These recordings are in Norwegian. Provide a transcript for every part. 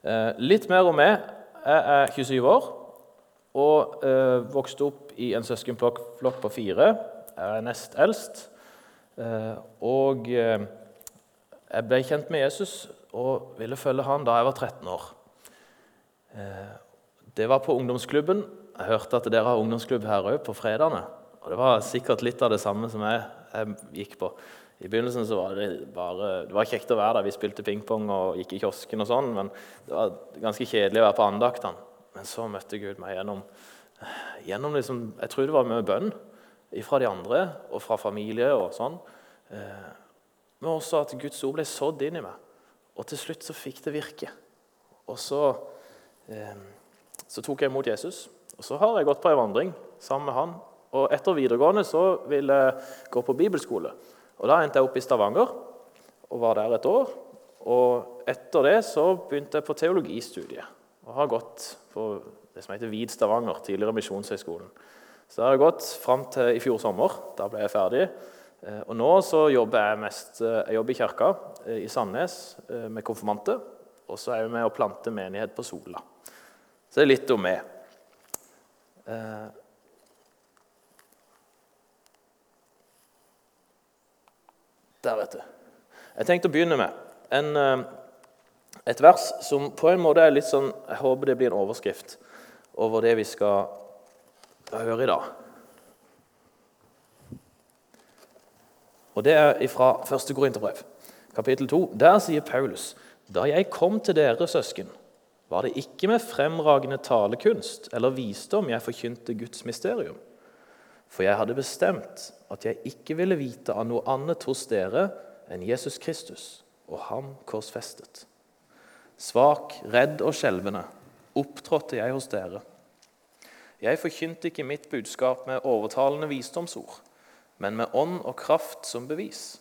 Eh, litt mer om meg. Jeg er 27 år og eh, vokste opp i en søskenflokk på fire. Jeg er nest eldst. Eh, og jeg ble kjent med Jesus og ville følge han da jeg var 13 år. Det var på ungdomsklubben. Jeg hørte at dere har ungdomsklubb her òg, på fredagene. Og det var sikkert litt av det samme som jeg, jeg gikk på. I begynnelsen så var det bare, det var kjekt å være der. Vi spilte pingpong og gikk i kiosken, og sånn, men det var ganske kjedelig å være på andaktene. Men så møtte Gud meg gjennom, gjennom liksom, Jeg tror det var med bønn fra de andre og fra familie og sånn. Eh, men også at Guds ord ble sådd inn i meg. Og til slutt så fikk det virke. Og så, eh, så tok jeg imot Jesus. Og så har jeg gått på en vandring sammen med han. Og etter videregående så ville jeg gå på bibelskole. Og Da endte jeg opp i Stavanger og var der et år. Og etter det så begynte jeg på teologistudiet og har gått på det som heter VID Stavanger, tidligere Misjonshøgskolen. Så det har jeg gått fram til i fjor sommer. Da ble jeg ferdig. Eh, og nå så jobber jeg mest eh, Jeg jobber i kirka eh, i Sandnes med konfirmante. Og så er jeg med å plante menighet på Sola. Så det er litt om meg. Der, vet du. Jeg tenkte å begynne med en, et vers som på en måte er litt sånn Jeg håper det blir en overskrift over det vi skal høre i dag. Og Det er fra 1. Korinterbrev, kapittel 2. Der sier Paulus.: Da jeg kom til dere, søsken, var det ikke med fremragende talekunst eller visdom jeg forkynte Guds mysterium. For jeg hadde bestemt at jeg ikke ville vite av noe annet hos dere enn Jesus Kristus og ham korsfestet. Svak, redd og skjelvende opptrådte jeg hos dere. Jeg forkynte ikke mitt budskap med overtalende visdomsord men med ånd og kraft som bevis.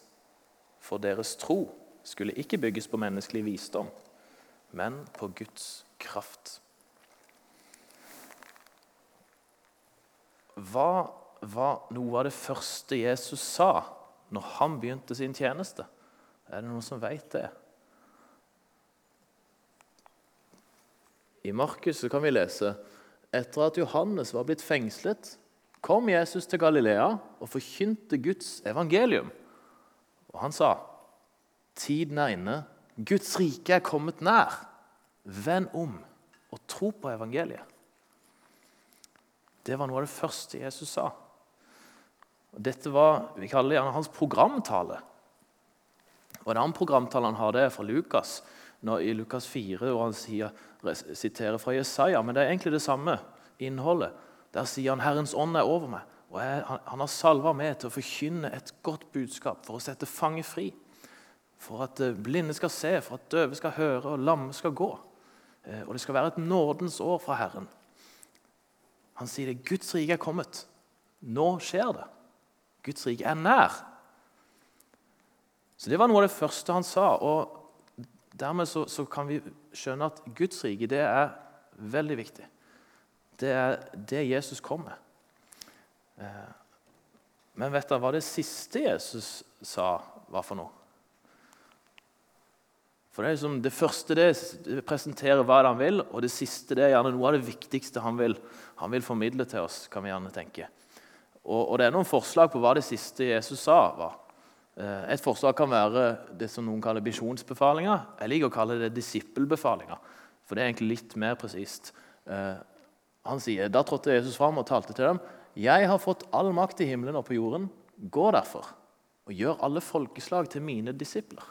For deres tro skulle ikke bygges på menneskelig visdom, men på Guds kraft. Hva var noe av det første Jesus sa når han begynte sin tjeneste? Er det noen som vet det? I Markus kan vi lese etter at Johannes var blitt fengslet, kom Jesus til Galilea og forkynte Guds evangelium. Og han sa, 'Tiden er inne. Guds rike er kommet nær. Vend om og tro på evangeliet.' Det var noe av det første Jesus sa. Dette var vi kaller gjerne hans programtale. Og En annen programtale han har, det er fra Lukas, når, i Lukas 4, hvor han sier, siterer fra Jesaja. Men det er egentlig det samme innholdet. Der sier han 'Herrens ånd er over meg', og jeg, han, han, har salva meg til å forkynne et godt budskap for å sette fanget fri. For at eh, blinde skal se, for at døve skal høre, og lamme skal gå. Eh, og det skal være et nådens år fra Herren. Han sier det. Guds rike er kommet. Nå skjer det. Guds rike er nær. Så Det var noe av det første han sa. og Dermed så, så kan vi skjønne at Guds rike det er veldig viktig det er det Jesus kom med. Eh, men vet dere hva det siste Jesus sa, var for noe? For Det er liksom det første det presenterer hva han vil, og det siste det er gjerne noe av det viktigste han vil, han vil formidle til oss. kan vi gjerne tenke. Og, og, Det er noen forslag på hva det siste Jesus sa, var. Eh, et forslag kan være det som noen kaller bisjonsbefalinger. Jeg liker å kalle det disippelbefalinger, for det er egentlig litt mer presist. Eh, han sier, Da trådte Jesus fram og talte til dem. Jeg har fått all makt i himmelen og på jorden. Gå derfor og gjør alle folkeslag til mine disipler.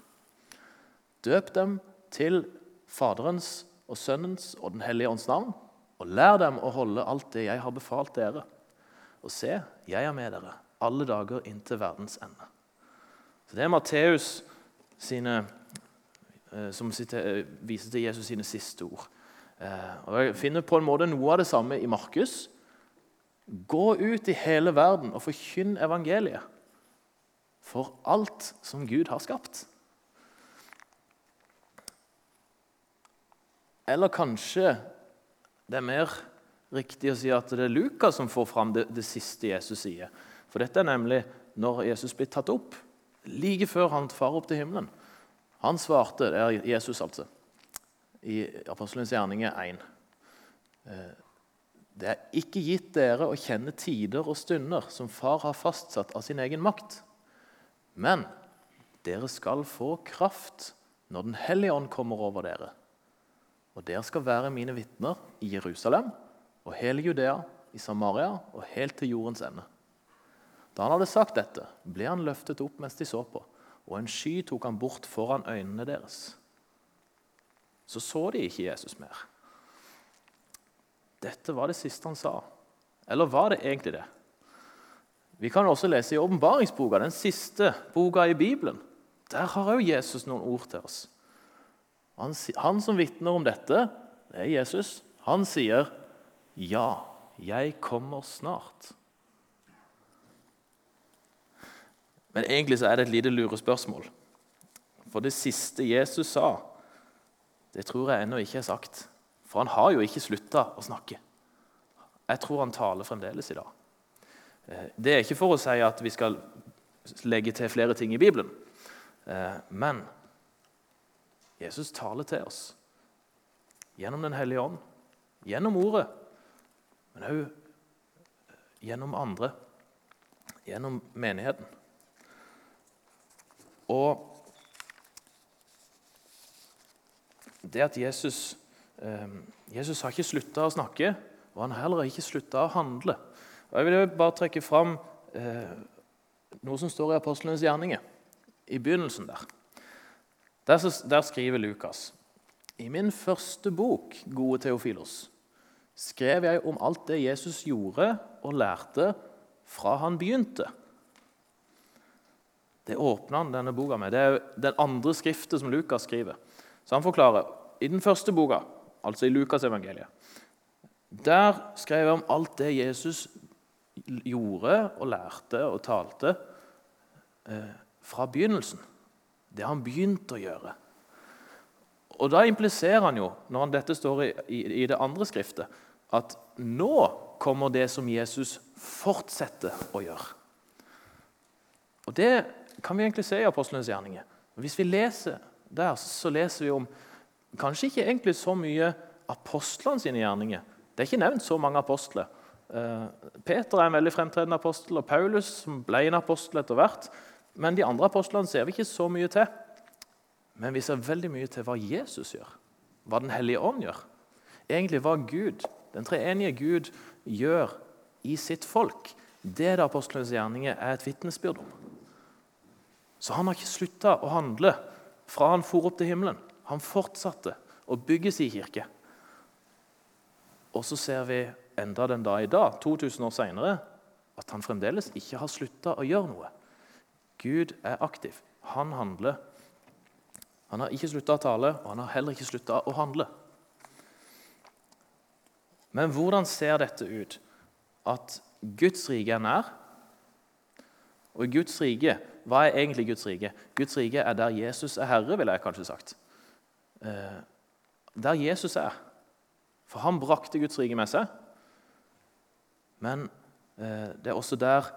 Døp dem til Faderens og Sønnens og Den hellige ånds navn, og lær dem å holde alt det jeg har befalt dere. Og se, jeg er med dere alle dager inntil verdens ende. Så Det er Matteus sine, eh, som viser til Jesus sine siste ord. Eh, og Jeg finner på en måte noe av det samme i Markus. Gå ut i hele verden og forkynn evangeliet for alt som Gud har skapt. Eller kanskje det er mer riktig å si at det er Lukas som får fram det, det siste Jesus sier. For dette er nemlig når Jesus blir tatt opp, like før han farer opp til himmelen. Han svarte, det er Jesus altså, i Apostelens gjerninger 1. Eh, det er ikke gitt dere å kjenne tider og stunder som Far har fastsatt av sin egen makt. Men dere skal få kraft når Den hellige ånd kommer over dere. Og dere skal være mine vitner i Jerusalem og hele Judea, i Samaria og helt til jordens ende. Da han hadde sagt dette, ble han løftet opp mens de så på, og en sky tok han bort foran øynene deres. Så så de ikke Jesus mer. Dette var det siste han sa. Eller var det egentlig det? Vi kan også lese i åpenbaringsboka, den siste boka i Bibelen. Der har òg Jesus noen ord til oss. Han, han som vitner om dette, det er Jesus. Han sier, 'Ja, jeg kommer snart'. Men egentlig så er det et lite lurespørsmål. For det siste Jesus sa, det tror jeg ennå ikke er sagt. For han har jo ikke slutta å snakke. Jeg tror han taler fremdeles i dag. Eh, det er ikke for å si at vi skal legge til flere ting i Bibelen. Eh, men Jesus taler til oss gjennom Den hellige ånd, gjennom Ordet, men òg gjennom andre, gjennom menigheten. Og det at Jesus, eh, Jesus har ikke slutta å snakke, og han har heller ikke slutta å handle. Og Jeg vil bare trekke fram eh, noe som står i Apostlenes gjerninger, i begynnelsen der. Der, der skriver Lukas.: I min første bok, gode Theofilos, skrev jeg om alt det Jesus gjorde og lærte fra han begynte. Det åpner han denne boka med. Det er den andre skriften som Lukas skriver. Så han forklarer i den første boka, altså i Lukasevangeliet, der skrev jeg om alt det Jesus gjorde og lærte og talte eh, fra begynnelsen. Det han begynte å gjøre. Og Da impliserer han jo, når dette står i, i, i det andre skriftet, at nå kommer det som Jesus fortsetter å gjøre. Og Det kan vi egentlig se i apostlenes gjerninger. Hvis vi leser der, så leser vi om kanskje ikke egentlig så mye apostlene sine gjerninger. Det er ikke nevnt så mange apostler. Eh, Peter er en veldig fremtredende apostel, og Paulus ble en apostel etter hvert. Men de andre apostlene ser vi ikke så mye til. Men vi ser veldig mye til hva Jesus gjør, hva Den hellige ånd gjør. Egentlig hva Gud, den treenige Gud gjør i sitt folk. Det det apostlenes gjerninger er et vitnesbyrd om. Så han har ikke slutta å handle fra han for opp til himmelen. Han fortsatte å bygge sin kirke. Og så ser vi enda den dag i dag, 2000 år seinere, at han fremdeles ikke har slutta å gjøre noe. Gud er aktiv. Han handler. Han har ikke slutta å tale, og han har heller ikke slutta å handle. Men hvordan ser dette ut? At Guds rike er nær. Og Guds rike, Hva er egentlig Guds rike? Guds rike er der Jesus er herre, ville jeg kanskje sagt. Eh, der Jesus er. For han brakte Guds rike med seg. Men eh, det er også der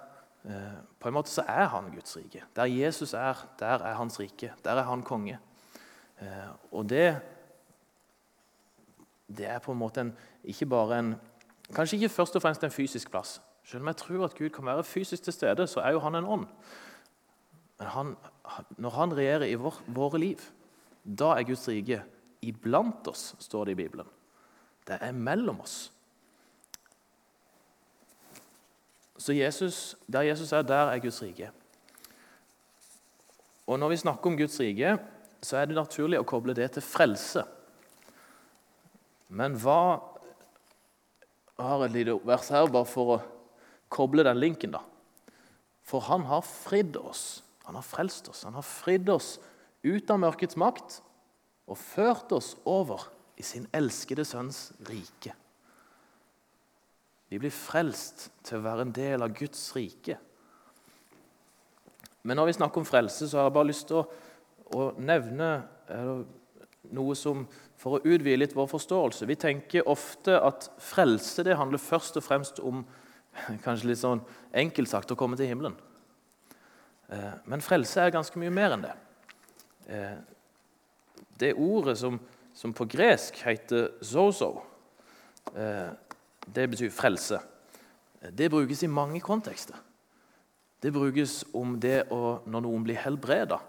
eh, På en måte så er han Guds rike. Der Jesus er, der er hans rike. Der er han konge. Og det, det er på en måte en, ikke bare en Kanskje ikke først og fremst en fysisk plass. Selv om jeg tror at Gud kan være fysisk til stede, så er jo han en ånd. Men han, når han regjerer i vår, våre liv, da er Guds rike iblant oss, står det i Bibelen. Det er mellom oss. Så Jesus, der Jesus er, der er Guds rike. Og Når vi snakker om Guds rike, så er det naturlig å koble det til frelse. Men hva Jeg har et lite vers her bare for å koble den linken. da. For han har fridd oss. Han har frelst oss. Han har fridd oss ut av mørkets makt og ført oss over i sin elskede sønns rike. Vi blir frelst til å være en del av Guds rike. Men når vi snakker om frelse, så har jeg bare lyst til å, å nevne noe som For å utvide litt vår forståelse. Vi tenker ofte at frelse det handler først og fremst om kanskje litt sånn enkelt sagt å komme til himmelen. Eh, men frelse er ganske mye mer enn det. Eh, det ordet som, som på gresk heter zozo. Eh, det betyr frelse. Det brukes i mange kontekster. Det brukes om det å, når noen blir helbreda.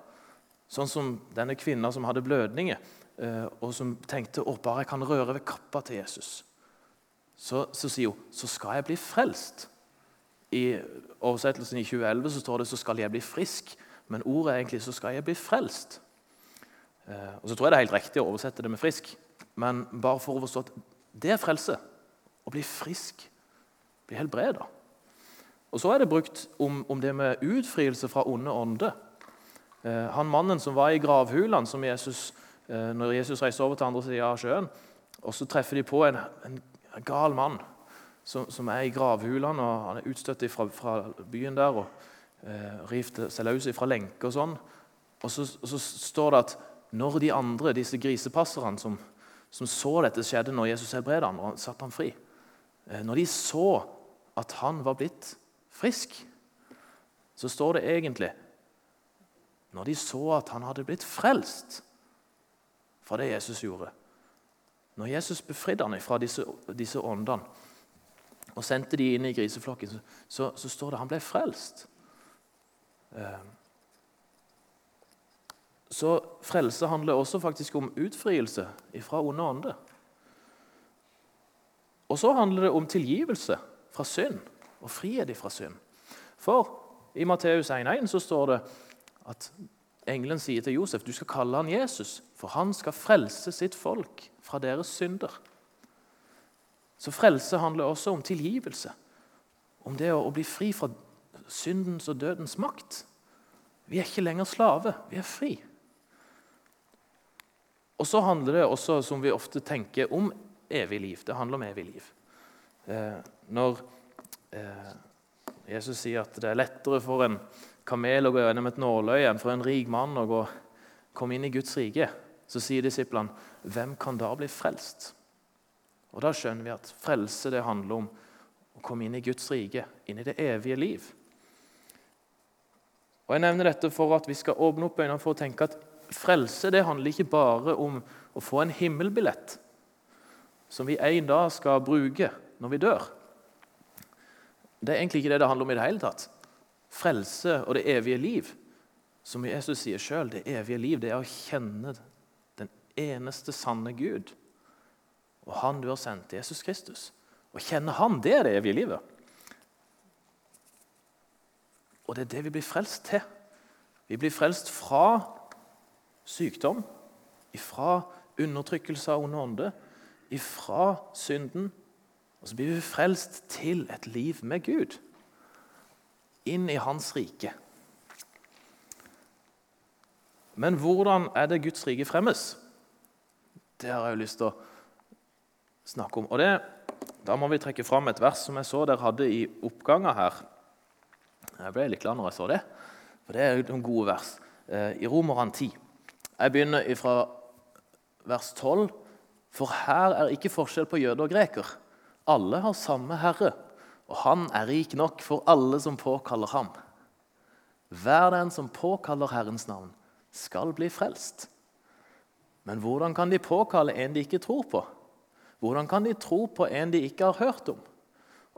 Sånn som denne kvinna som hadde blødninger, og som tenkte å bare jeg kan røre ved kappa til Jesus. Så, så sier hun så skal jeg bli frelst. I oversettelsen i 2011 så står det så skal jeg bli frisk. Men ordet er egentlig så skal jeg bli frelst. Eh, og så tror jeg det er helt riktig å oversette det med frisk, men bare for å forstå at det er frelse. Å bli frisk, bli helbreda. Og så er det brukt om, om det med utfrielse fra onde ånder. Eh, han mannen som var i gravhulene som Jesus, eh, når Jesus reiser over til andre siden av sjøen, og så treffer de på en, en gal mann som, som, er i gravhulene. og Han er utstøtt fra, fra byen der og eh, rivt seg løs fra lenker og sånn. Og så, og så, står det at når de andre, disse grisepasserne som, som så dette skjedde når Jesus helbredet ham og satte ham fri, eh, når de så at han var blitt frisk, så står det egentlig Når de så at han hadde blitt frelst fra det Jesus gjorde Når Jesus befridde ham fra disse, disse åndene og sendte de inn i griseflokken, så, så, så står det at han ble frelst. Eh, så frelse handler også faktisk om utfrielse fra onde ånder. Og så handler det om tilgivelse fra synd og frihet fra synd. For i Matteus 1,1 så står det at engelen sier til Josef du skal kalle han Jesus, for han skal frelse sitt folk fra deres synder. Så frelse handler også om tilgivelse, om det å bli fri fra syndens og dødens makt. Vi er ikke lenger slave, vi er fri. Og så handler det også, som vi ofte tenker, om evig liv. Det handler om evig liv. Eh, når eh, Jesus sier at det er lettere for en kamel å gå gjennom et nåløye for en rik mann å gå, komme inn i Guds rike, så sier disiplene, 'Hvem kan da bli frelst?' Og Da skjønner vi at frelse det handler om å komme inn i Guds rike, inn i det evige liv. Og Jeg nevner dette for at vi skal åpne opp øynene for å tenke at frelse det handler ikke bare om å få en himmelbillett som vi en dag skal bruke når vi dør. Det er egentlig ikke det det handler om i det hele tatt. Frelse og det evige liv, som Jesus sier sjøl, det evige liv, det er å kjenne den eneste sanne Gud. Og Han du har sendt, Jesus Kristus. Å kjenne Han, det er det evige livet. Og det er det vi blir frelst til. Vi blir frelst fra sykdom, ifra undertrykkelse av onde ånder, ifra synden. Og så blir vi frelst til et liv med Gud, inn i Hans rike. Men hvordan er det Guds rike fremmes? Det har jeg jo lyst til å snakke om. Og det, Da må vi trekke fram et vers som jeg så dere hadde i oppganger her. Jeg ble litt glad når jeg så det, for det er jo noen gode vers. Eh, I Romerne 10. Jeg begynner fra vers 12. For her er ikke forskjell på jøde og greker. Alle har samme Herre, og han er rik nok for alle som påkaller ham. Hver den som påkaller Herrens navn, skal bli frelst. Men hvordan kan de påkalle en de ikke tror på? Hvordan kan de tro på en de ikke har hørt om?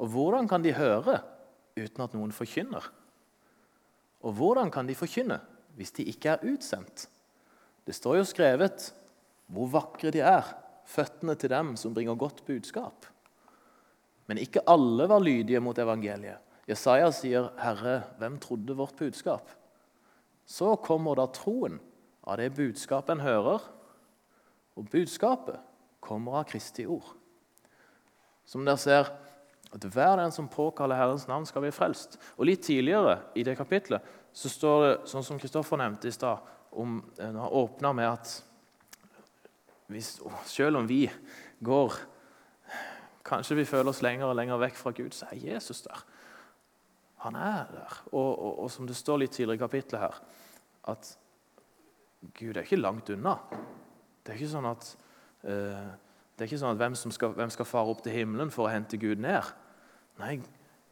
Og hvordan kan de høre uten at noen forkynner? Og hvordan kan de forkynne hvis de ikke er utsendt? Det står jo skrevet hvor vakre de er, føttene til dem som bringer godt budskap. Men ikke alle var lydige mot evangeliet. Jesaja sier, 'Herre, hvem trodde vårt budskap?' Så kommer da troen av det budskapet en hører, og budskapet kommer av Kristi ord. Som dere ser, at hver den som påkaller Herrens navn, skal bli frelst. Og Litt tidligere i det kapitlet så står det, sånn som Kristoffer nevnte i stad, om, Han har åpna med at hvis, selv om vi går Kanskje vi føler oss lenger og lenger vekk fra Gud, så er Jesus der. Han er der. Og, og, og som det står litt tidligere i kapittelet her, at Gud er ikke langt unna. Det er ikke sånn at, uh, det er ikke sånn at hvem, skal, hvem skal fare opp til himmelen for å hente Gud ned? Nei,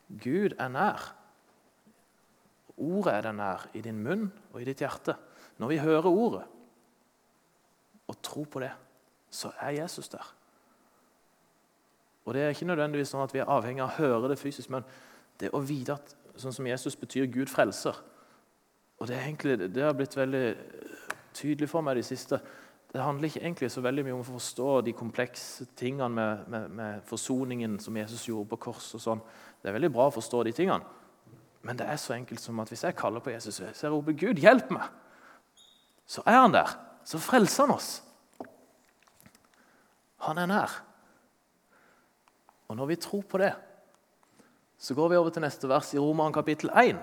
Gud er nær. Ordet er der nær i din munn og i ditt hjerte. Når vi hører ordet og tror på det, så er Jesus der. Og Det er ikke nødvendigvis sånn at vi er avhengig av å høre det fysisk, men det å vite at sånn som Jesus betyr Gud frelser. Og Det, egentlig, det har blitt veldig tydelig for meg de siste. Det handler ikke egentlig så veldig mye om å forstå de komplekse tingene med, med, med forsoningen som Jesus gjorde på kors. og sånn. Det er veldig bra å forstå de tingene. Men det er så enkelt som at hvis jeg kaller på Jesus hvis jeg roper 'Gud, hjelp meg', så er han der. Så frelser han oss. Han er nær. Og når vi tror på det, så går vi over til neste vers i Roman kapittel 1.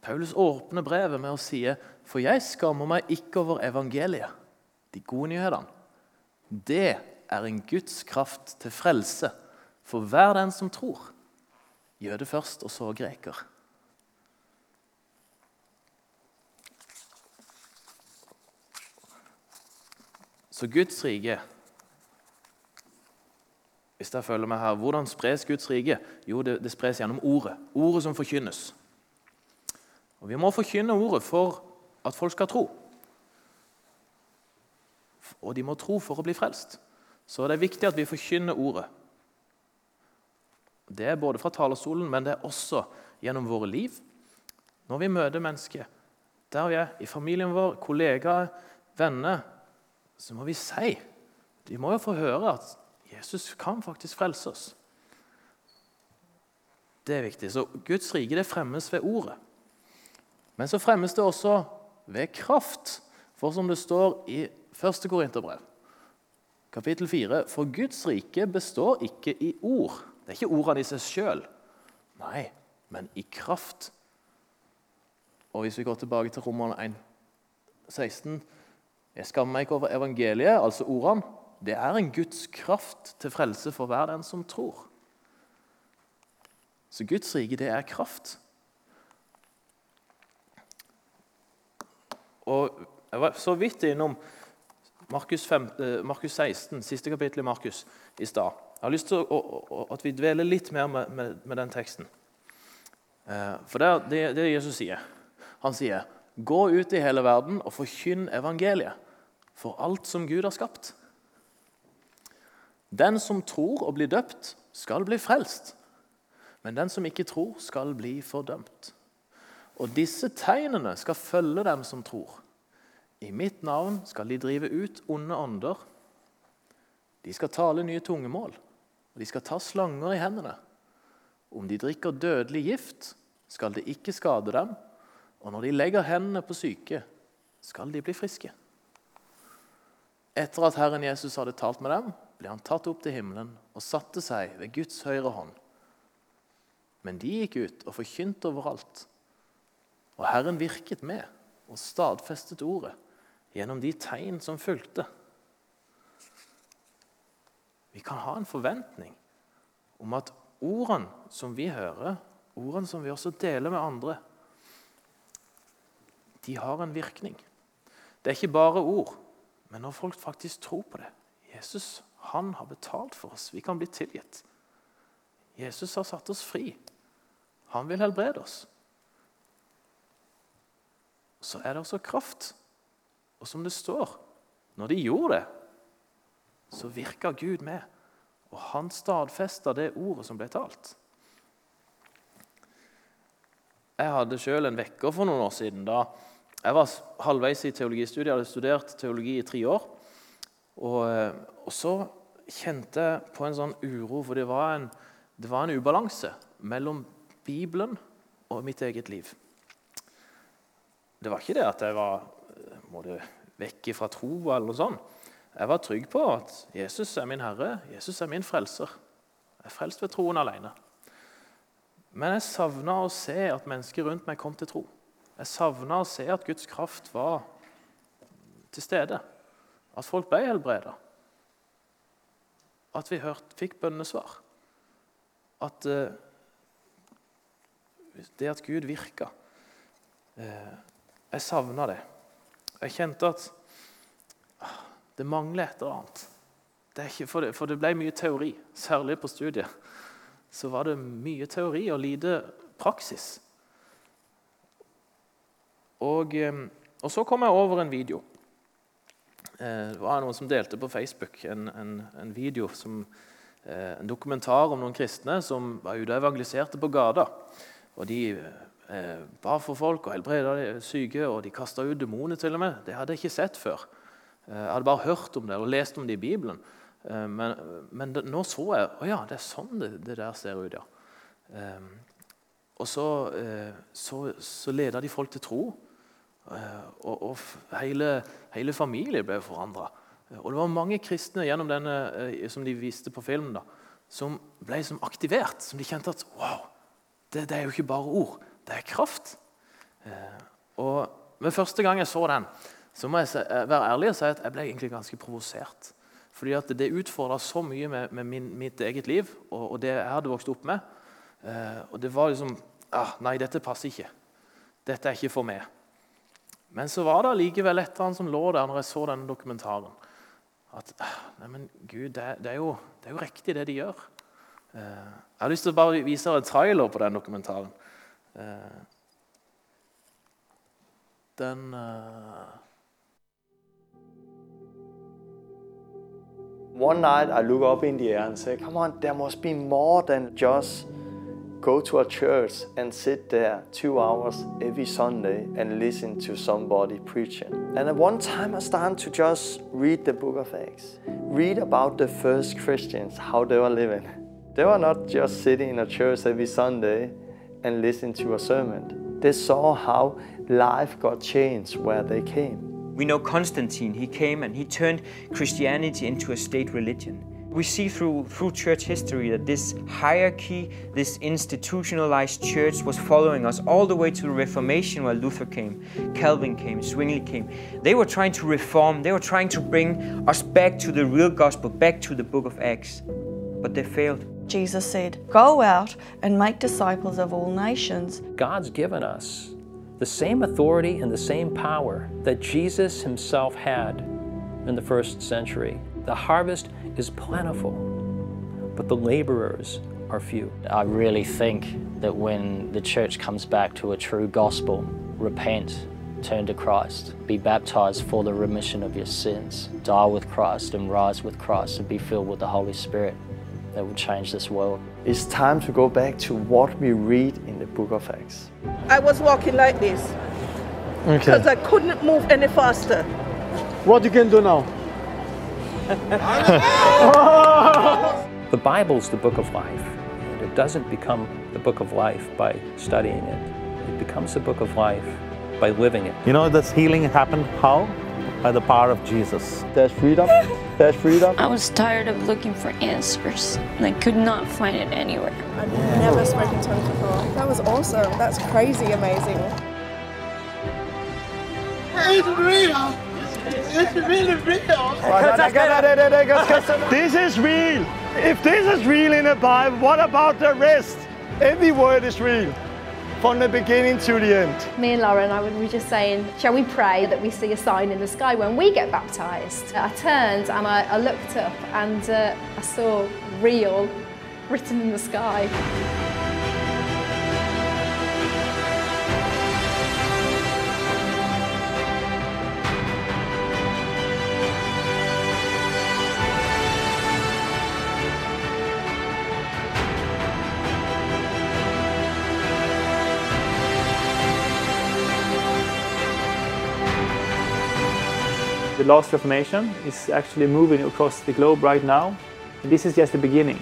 Paulus åpner brevet med å si For jeg skammer meg ikke over evangeliet, de gode nyhetene. Det er en Guds kraft til frelse for hver den som tror. Jøde først, og så greker. Så Guds rike hvis dere følger med her, Hvordan spres Guds rike? Jo, det, det spres gjennom ordet. Ordet som forkynnes. Og Vi må forkynne ordet for at folk skal tro. Og de må tro for å bli frelst. Så det er viktig at vi forkynner ordet. Det er både fra talerstolen, men det er også gjennom våre liv. Når vi møter mennesker der vi er, i familien vår, kollegaer, venner, så må vi si De må jo få høre at Jesus kan faktisk frelse oss. Det er viktig. Så Guds rike det fremmes ved ordet. Men så fremmes det også ved kraft. For som det står i 1. Korinterbrev, kapittel 4 For Guds rike består ikke i ord. Det er ikke ordene i seg sjøl. Nei, men i kraft. Og Hvis vi går tilbake til Romerne 1, 16 Jeg skammer meg ikke over evangeliet, altså ordene, det er en Guds kraft til frelse for hver den som tror. Så Guds rike, det er kraft. Og Jeg var så vidt innom Markus, 5, eh, Markus 16, siste kapittel i Markus, i stad. Jeg har lyst til å, å, at vi dveler litt mer med, med, med den teksten. Eh, for det er det, det Jesus sier. Han sier, 'Gå ut i hele verden og forkynn evangeliet for alt som Gud har skapt.' Den som tror og blir døpt, skal bli frelst. Men den som ikke tror, skal bli fordømt. Og disse tegnene skal følge dem som tror. I mitt navn skal de drive ut onde ånder. De skal tale nye tungemål, og de skal ta slanger i hendene. Om de drikker dødelig gift, skal det ikke skade dem. Og når de legger hendene på syke, skal de bli friske. Etter at Herren Jesus hadde talt med dem, ble han tatt opp til himmelen og satte seg ved Guds høyre hånd. Men de gikk ut og forkynte overalt. Og Herren virket med og stadfestet ordet gjennom de tegn som fulgte. Vi kan ha en forventning om at ordene som vi hører, ordene som vi også deler med andre, de har en virkning. Det er ikke bare ord, men når folk faktisk tror på det. Jesus han har betalt for oss. Vi kan bli tilgitt. Jesus har satt oss fri. Han vil helbrede oss. Så er det også kraft. Og som det står Når de gjorde det, så virka Gud med. Og han stadfesta det ordet som ble talt. Jeg hadde sjøl en vekker for noen år siden. da Jeg var halvveis i teologistudiet, jeg hadde studert teologi i tre år. Og, eh, og, så kjente på en sånn uro, for det var en, det var en ubalanse mellom Bibelen og mitt eget liv. Det var ikke det at jeg var eh, måtte vekk fra tro eller noe sånt. Jeg var trygg på at Jesus er min herre, Jesus er min frelser. Jeg er frelst ved troen alene. Men jeg savna å se at mennesker rundt meg kom til tro. Jeg savna å se at Guds kraft var til stede. At folk ble helbreda. At vi hørt, fikk bønnesvar. At eh, Det at Gud virka. eh, jeg savna det. Jeg kjente at uh, det mangler et eller annet. Det for, det, for, det, ble mye teori, særlig på studiet. Så var det mye teori og lite praksis. Og, eh, og så kom jeg over en video det var noen som delte på Facebook en, en, en video som, eh, en dokumentar om noen kristne som var ute og evangeliserte på gata. Og De eh, ba for folk og helbreda syke, og de kasta ut demoner til og med. Det hadde jeg ikke sett før. Eh, jeg hadde bare hørt om det og lest om det i Bibelen. Eh, men, men det, nå så jeg å ja, det er sånn det, det der ser ut. ja. Eh, og så, så, så leda de folk til tro. Eh, og, og hele, hele, familien ble forandra. Og det var mange kristne gjennom denne, eh, som de viste på filmen, da, som ble som aktivert. Som de kjente at wow, det, det er jo ikke bare ord, det er kraft. Eh, og med Første gang jeg så den, så må jeg være ærlig og si at jeg ble egentlig ganske provosert. Fordi at Det utfordra så mye med, med min, mitt eget liv og, og, det jeg hadde vokst opp med. og det var liksom ah, Nei, dette passer ikke. Dette er ikke for meg. Men så var det likevel et eller annet som lå der når jeg så denne dokumentaren. At nei, men Gud, det, det, er jo, det, er jo, riktig, det de gjør. Eh, jeg har lyst til å bare vise dere en trailer på den dokumentaren. Eh, den uh... One night I look up in the air and say, come on, there must be more than just go to a church and sit there two hours every Sunday and listen to somebody preaching. And at one time I started to just read the book of Acts, read about the first Christians, how they were living. They were not just sitting in a church every Sunday and listening to a sermon. They saw how life got changed where they came. We know Constantine, he came and he turned Christianity into a state religion. We see through, through church history that this hierarchy, this institutionalized church was following us all the way to the Reformation where Luther came, Calvin came, Zwingli came. They were trying to reform, they were trying to bring us back to the real gospel, back to the book of Acts. But they failed. Jesus said, Go out and make disciples of all nations. God's given us the same authority and the same power that Jesus himself had in the first century. The harvest is plentiful, but the laborers are few. I really think that when the church comes back to a true gospel, repent, turn to Christ, be baptized for the remission of your sins, die with Christ and rise with Christ and be filled with the Holy Spirit, that will change this world. It's time to go back to what we read in the book of Acts. I was walking like this because okay. I couldn't move any faster. What you can do now? the Bible's the book of life, and it doesn't become the book of life by studying it. It becomes the book of life by living it. You know, this healing happened how? By the power of Jesus. There's freedom. There's freedom. I was tired of looking for answers, and I could not find it anywhere. I've never spoken to him before. That was awesome. That's crazy amazing. It's real. It's really real. this is real. If this is real in the Bible, what about the rest? Every word is real. From the beginning to the end. Me and Lauren, I were just saying, shall we pray that we see a sign in the sky when we get baptised? I turned and I, I looked up and uh, I saw real written in the sky. The Last Reformation is actually moving across the globe right now. And this is just the beginning.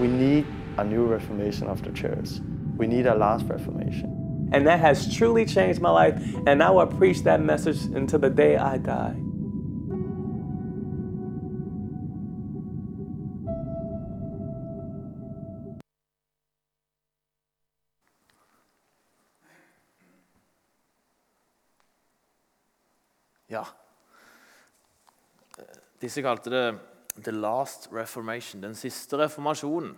We need a new Reformation of the church. We need a last Reformation. And that has truly changed my life. And now I preach that message until the day I die. Ja. Disse kalte det 'The Last Reformation', den siste reformasjonen.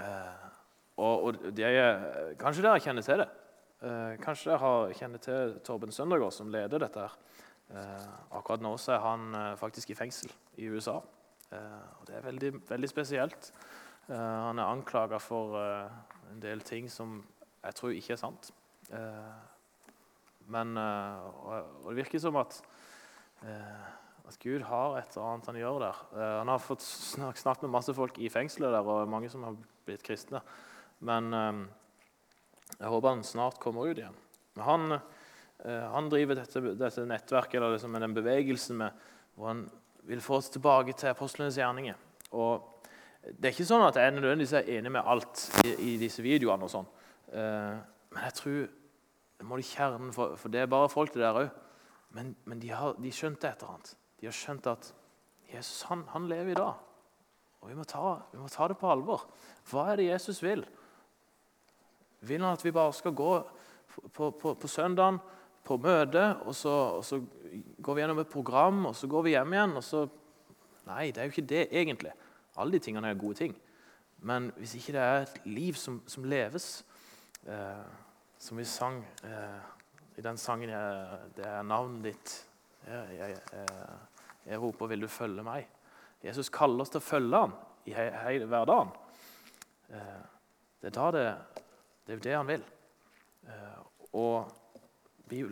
Eh, og, og de, Kanskje dere kjenner til det? Eh, kanskje dere kjenner til Torben Søndergaard, som leder dette. her. Eh, akkurat nå er han eh, faktisk i fengsel i USA. Eh, og Det er veldig, veldig spesielt. Eh, han er anklaga for en del ting som jeg tror ikke er sant. men og det virker som at At Gud har et eller annet han gjør der. Eh, han har fått snak snakket med masse folk i fengselet der, og mange som har blitt kristne. Men eh, jeg håper han snart kommer ut igjen. Han, eh, han driver dette, dette, nettverket eller liksom den bevegelsen med, hvor han vil få oss tilbake til apostlenes gjerninger. Og det er ikke sånn at jeg nødvendigvis er enig med alt i, i disse videoene. og sånn. Men jeg tror det må de kjernen, for, for det er bare folk det der òg. Men, men, de har de skjønte et eller annet. De har skjønt at Jesus han, han lever i dag. Og vi må, ta, vi må, ta, det på alvor. Hva er det Jesus vil? Vil han at vi bare skal gå på, på, på søndagen på møte, og så, og så, går vi gjennom et program, og så går vi hjem igjen? og så... Nei, det er jo ikke det egentlig. Alle de tingene er gode ting. Men hvis ikke det er et liv som, som leves, eh, som vi sang eh, i den sangen jeg, Det er navnet ditt. Jeg, jeg, jeg, jeg, roper 'Vil du følge meg?' Jesus kaller oss til å følge ham i he, he, hverdagen. Eh, det er det, det, er det han vil. Eh, og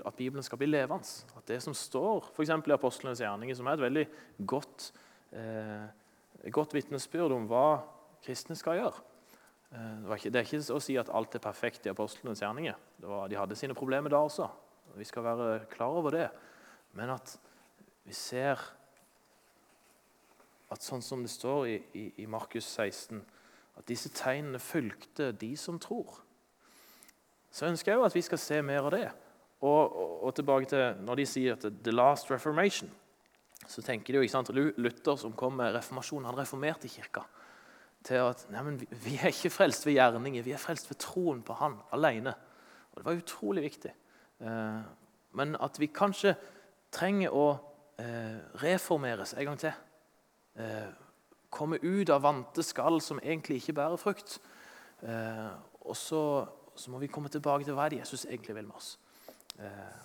at Bibelen skal bli levende. At det som står for i apostlenes gjerninger, som er et veldig godt, eh, godt vitnesbyrd om hva kristne skal gjøre det, ikke, det, er ikke å si at alt er perfekt i apostlenes gjerninger. Var, de hadde sine problemer da også. Vi skal være klar over det. Men at vi ser at sånn som det står i, i, i Markus 16, at disse tegnene fulgte de som tror. Så ønsker jeg jo at vi skal se mer av det. Og, og, og, tilbake til når de sier at 'the last reformation', så tenker de jo ikke sant, Luther som kom med reformasjonen, han reformerte kirka til at nei, men vi, er ikke frelst ved gjerninger, vi er frelst ved troen på Han alene. Og Det var utrolig viktig. Eh, men at vi kanskje trenger å eh, reformeres en gang til. Eh, komme ut av vante skall som egentlig ikke bærer frukt. Eh, og så, så, må vi komme tilbake til hva det Jesus egentlig vil med oss. Eh,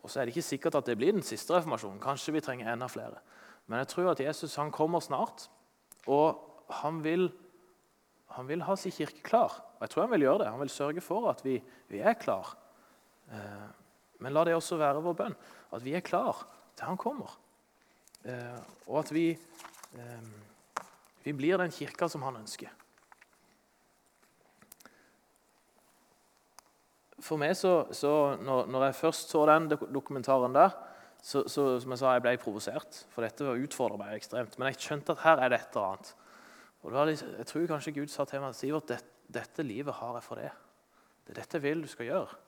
og så er det ikke sikkert at det blir den siste reformasjonen. Kanskje vi trenger enda flere. Men jeg tror at Jesus han kommer snart, og han vil, han vil ha sin kirke klar. Og jeg tror Han vil gjøre det. Han vil sørge for at vi, vi er klar. Eh, men la det også være vår bønn, at vi er klar til han kommer. Eh, og at vi, vi blir den kirka som han ønsker. for meg så, så når, når, jeg først så den dokumentaren der, så, så som jeg sa, jeg ble provosert. For dette utfordra meg ekstremt. Men jeg skjønte at her er det et eller annet. Og litt, Jeg tror kanskje Gud sa til meg Sivert, det, dette livet har jeg for det. Det er dette jeg vil du skal gjøre.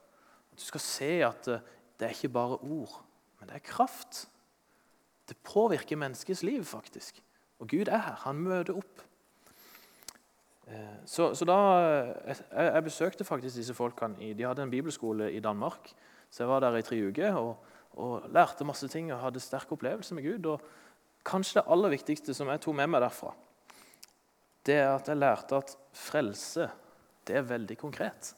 Du skal se at eh, det er ikke bare ord, men det er kraft. Det påvirker menneskets liv, faktisk. Og Gud er her. Han møter opp. Eh, så, så da, eh, jeg, jeg, besøkte faktisk disse folkene. de hadde en bibelskole i Danmark. Så jeg var der i tre uker og, og lærte masse ting og hadde sterk opplevelse med Gud. Og kanskje det aller viktigste som jeg tok med meg derfra, det er at jeg lærte at frelse det er veldig konkret.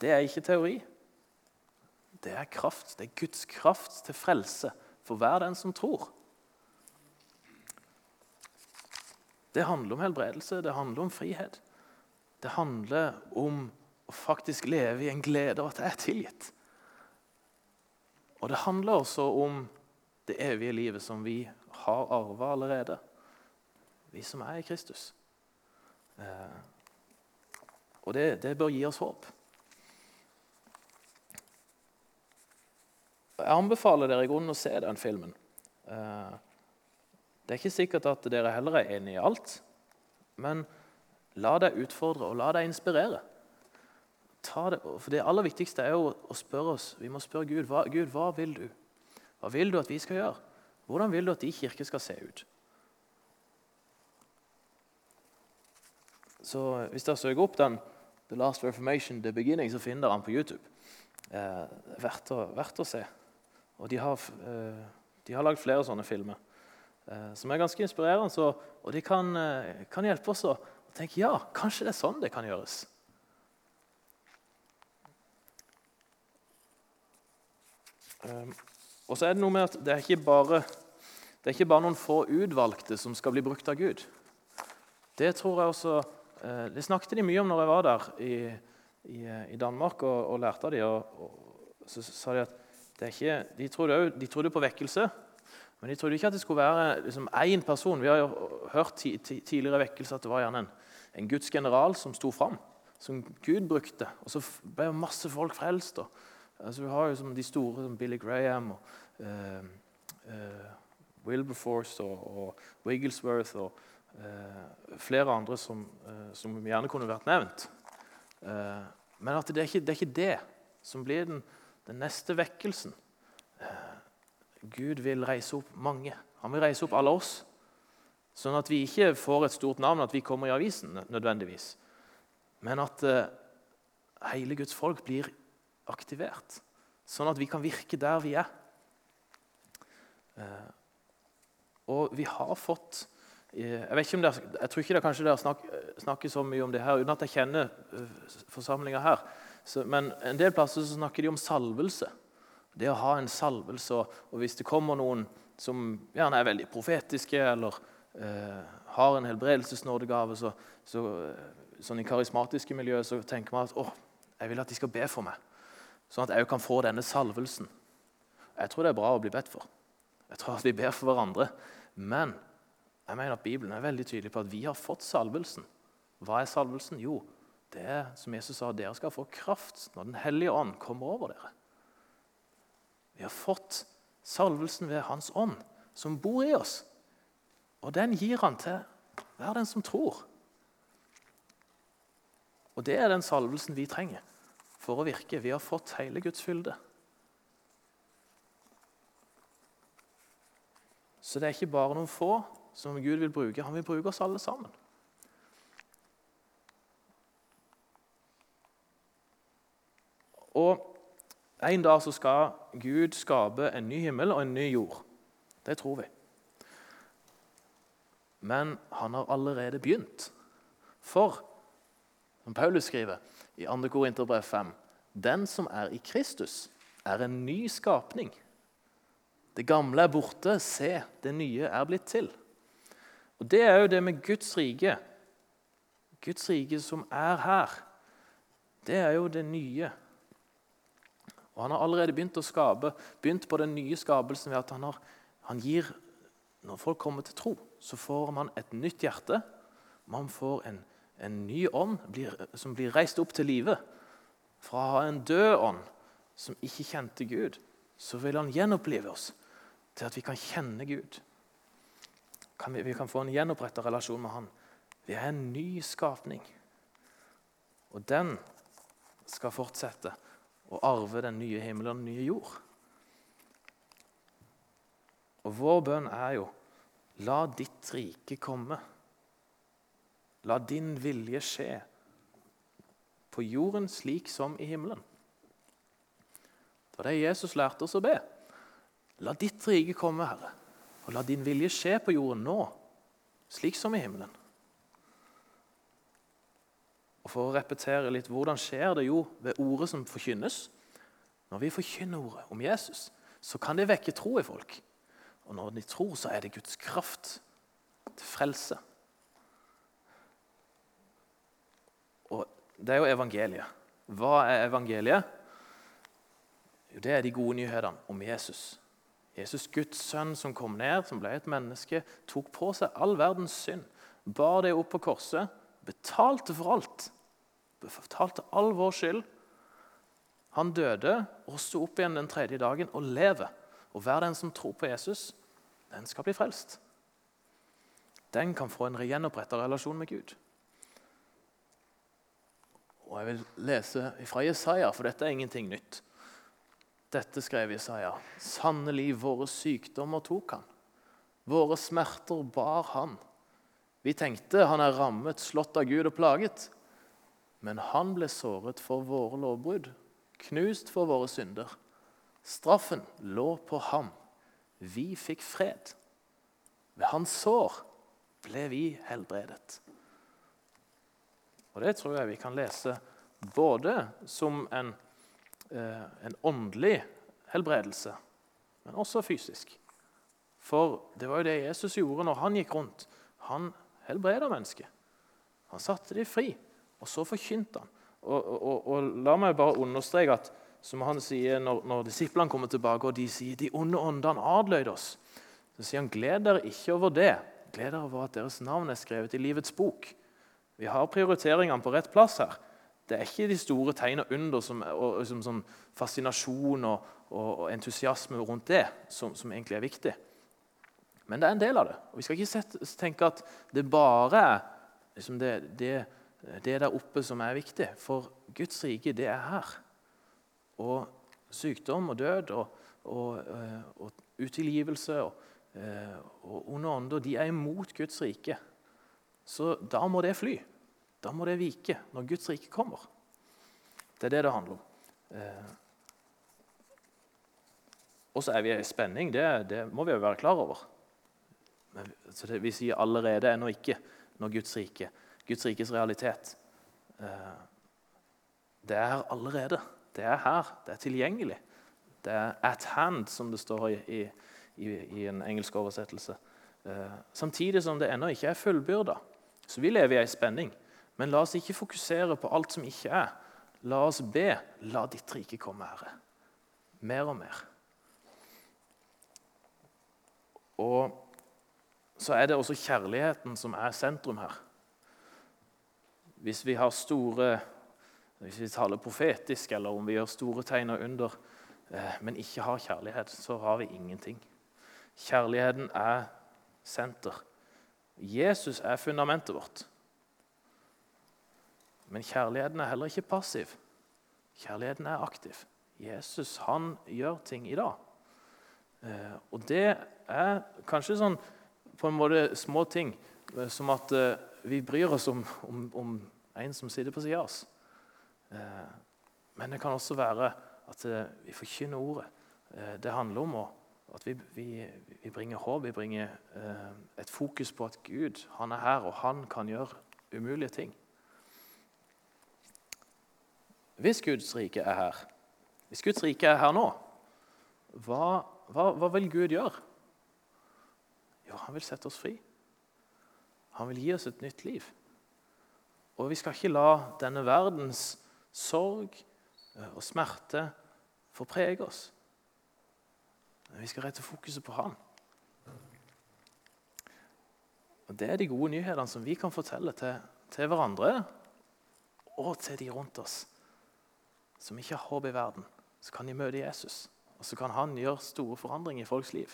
Det er ikke teori. Det er kraft. Det er Guds kraft til frelse for hver den som tror. Det handler om helbredelse, det handler om frihet. Det handler om å faktisk leve i en glede av at jeg er tilgitt. Og det handler også om det evige livet som vi har arva allerede. Vi som er i Kristus. Eh, og det, det, bør gi oss håp. Jeg anbefaler dere i grunnen å se den filmen. Eh, det er ikke sikkert at dere heller er enig i alt, men la deg utfordre og la deg inspirere. Det, for Det aller viktigste er jo å spørre oss, vi må spørre Gud hva, Gud, hva vil du? Hva vil du at vi skal gjøre? Hvordan vil du at de kirke skal se ut? Så Hvis dere søker opp den The Last Reformation, The Beginning, så finner dere den på YouTube. Eh, verdt, å, verdt å se. Og de har, eh, de har lagd flere sånne filmer. Eh, som er ganske inspirerende. Og de kan, eh, kan, hjelpe oss å tenke ja, kanskje det er sånn det kan gjøres. Um, og så er det noe med at det er ikke bare, det er ikke bare noen få utvalgte som skal bli brukt av Gud. Det tror jeg også, uh, det snakket de mye om når jeg var der i, i, i Danmark og, og, lærte av dem. Og, og, så sa de at ikke, de, trodde, de trodde på vekkelse, Men de trodde ikke at det skulle være liksom, én person. Vi har jo hørt ti, ti, tidligere vekkelser at det var gjerne en, en Guds general som sto fram, som Gud brukte. Og så ble jo masse folk frelst. Og, altså, vi har jo som de store som Billy Graham og uh, uh, Wilberforce og, og Wigglesworth og uh, flere andre som, som, gjerne kunne vært nevnt. Men at det er, ikke, det er ikke det som blir den, den neste vekkelsen. Eh, Gud vil reise opp mange. Han vil reise opp alle oss. Sånn at vi ikke får et stort navn, at vi kommer i avisen nødvendigvis. Men at uh, hele Guds folk blir aktivert. Sånn at vi kan virke der vi er. Uh, og vi har fått uh, jeg, vet ikke om dere, jeg tror ikke det kanskje dere snak, snakker så mye om det her, uten at jeg kjenner forsamlinga her. Så, men en del plasser så snakker de om salvelse. Det å ha en salvelse, og hvis det kommer noen som gjerne er veldig profetiske eller eh, har en helbredelsesnådegave, så, så, eh, sånn i karismatiske miljøer så tenker man at å, jeg vil at de skal be for meg, sånn at jeg kan få denne salvelsen. Jeg tror det er bra å bli bedt for. Jeg tror at vi ber for hverandre. Men jeg mener at Bibelen er veldig tydelig på at vi har fått salvelsen. Hva er salvelsen? Jo, det er som Jesus sa, dere skal få kraft når Den hellige ånd kommer over dere. Vi har fått salvelsen ved Hans ånd, som bor i oss. Og den gir han til hver den som tror. Og det er den salvelsen vi trenger for å virke. Vi har fått hele Guds fylde. Så det er ikke bare noen få som Gud vil bruke. Han vil bruke oss alle sammen. Og en dag så skal Gud skape en ny himmel og en ny jord. Det tror vi. Men han har allerede begynt. For, som Paulus skriver i 2. Korinterbrev 5.: Den som er i Kristus, er en ny skapning. Det gamle er borte, se, det nye er blitt til. Og Det er jo det med Guds rike. Guds rike som er her. Det er jo det nye. Og Han har allerede begynt å skape, begynt på den nye skapelsen ved at han, har, han gir Når folk kommer til tro, så får man et nytt hjerte. Man får en, en ny ånd blir, som blir reist opp til live. Fra å ha en død ånd som ikke kjente Gud, så vil han gjenopplive oss til at vi kan kjenne Gud. Kan vi, vi, kan få en gjenoppretta relasjon med Han. Vi er en ny skapning. Og den skal fortsette og arve den nye himmelen og den nye jord. Og vår bønn er jo la ditt rike komme. La din vilje skje på jorden slik som i himmelen. Det var det Jesus lærte oss å be. La ditt rike komme, Herre, og la din vilje skje på jorden nå, slik som i himmelen. Og For å repetere litt, hvordan skjer det jo ved ordet som forkynnes? Når vi forkynner ordet om Jesus, så kan det vekke tro i folk. Og når de tror, så er det Guds kraft til frelse. Og det er jo evangeliet. Hva er evangeliet? Jo, det er de gode nyhetene om Jesus. Jesus, Guds sønn som kom ned, som ble et menneske, tok på seg all verdens synd, bar det opp på korset, betalte for alt fortalte all vår skyld. Han døde og sto opp igjen den tredje dagen og lever. Og hver den som tror på Jesus, den skal bli frelst. Den kan få en gjenoppretta relasjon med Gud. Og Jeg vil lese fra Jesaja, for dette er ingenting nytt. Dette skrev Jesaja. Sannelig, våre sykdommer tok han. Våre smerter bar han. Vi tenkte han er rammet, slått av Gud og plaget. Men han ble såret for våre lovbrudd, knust for våre synder. Straffen lå på ham. Vi fikk fred. Ved hans sår ble vi helbredet. Og Det tror jeg vi kan lese både som en, eh, en åndelig helbredelse, men også fysisk. For det var jo det Jesus gjorde når han gikk rundt. Han helbreda mennesket. Han satte dem fri. Og så forkynte han. Og, og, og, La meg bare understreke at som han sier når, når disiplene kommer tilbake og de sier de onde åndene adløyde oss, Så sier han, gled dere ikke over det. Gled dere over at deres navn er skrevet i livets bok. Vi har prioriteringene på rett plass her. Det er ikke de store tegn og under som, og, som, som fascinasjon og, og, entusiasme rundt det som, som, egentlig er viktig. Men det er en del av det. Og Vi skal ikke sette, tenke at det bare er liksom det, det, det der oppe som er viktig. For Guds rike, det er her. Og sykdom og død og, og utilgivelse og, og onde ånder, de er imot Guds rike. Så da må det fly. Da må det vike når Guds rike kommer. Det er det det handler om. Eh, og så er vi i spenning. Det, det, må vi jo være klar over. Men, det, vi sier allerede ennå ikke når Guds rike, Guds rikes realitet. Eh, det er her allerede. Det er her. Det er tilgjengelig. Det er 'at hand', som det står i, i, i en engelsk oversettelse. Eh, samtidig som det ennå ikke er fullbyrda. Så vi lever i ei spenning. Men la oss ikke fokusere på alt som ikke er. La oss be. La ditt rike komme, Herre. Mer og mer. Og så er det også kjærligheten som er sentrum her. Hvis vi har store Hvis vi taler profetisk, eller om vi gjør store tegn og under, eh, men ikke har kjærlighet, så har vi ingenting. Kjærligheten er senter. Jesus er fundamentet vårt. Men kjærligheten er heller ikke passiv. Kjærligheten er aktiv. Jesus han gjør ting i dag. Eh, og det er kanskje sånn på en måte små ting, eh, som at vi bryr oss om, om, om en som sitter på sida av oss. Eh, men det kan også være at eh, vi forkynner ordet. Eh, det handler om at vi, vi, vi, bringer håp, vi bringer et fokus på at Gud han er her, og han kan gjøre umulige ting. Hvis Guds rike er her, hvis Guds rike er her nå, hva, hva, hva, vil Gud gjøre? Jo, han vil sette oss fri. Han vil gi oss et nytt liv. Og vi skal ikke la denne verdens sorg eh, og smerte få prege oss. Vi skal rette fokuset på Han. Og Det er de gode nyhetene som vi kan fortelle til, til hverandre og til de rundt oss som ikke har håp i verden, så kan de møte Jesus. Og så kan han gjøre store forandringer i folks liv.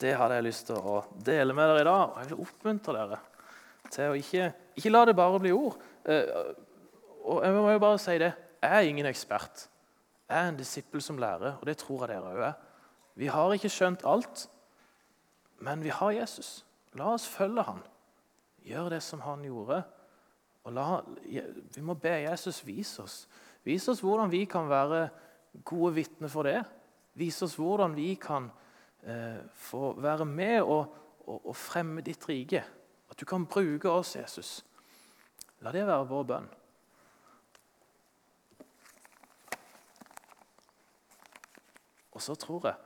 Det hadde jeg lyst til å dele med dere i dag. Og jeg vil oppmuntre dere til å ikke, ikke la det bare bli ord. Eh, og jeg må jo bare si det. Jeg er ingen ekspert. Jeg er en disippel som lærer, og det tror jeg dere òg er. Vi har ikke skjønt alt, men vi har Jesus. La oss følge han. Gjør det som han gjorde. Og la, vi må be Jesus vise oss. Vise oss hvordan vi kan være gode vitner for det. Vise oss hvordan vi kan få være med og, og, og, fremme ditt rike. At du kan bruke oss, Jesus. La det være vår bønn. Og så tror jeg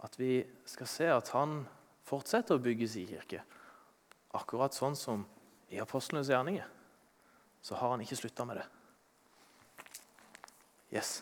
at vi skal se at han fortsetter å bygge sin kirke. Akkurat sånn som i apostlenes gjerninger så har han ikke slutta med det. Yes.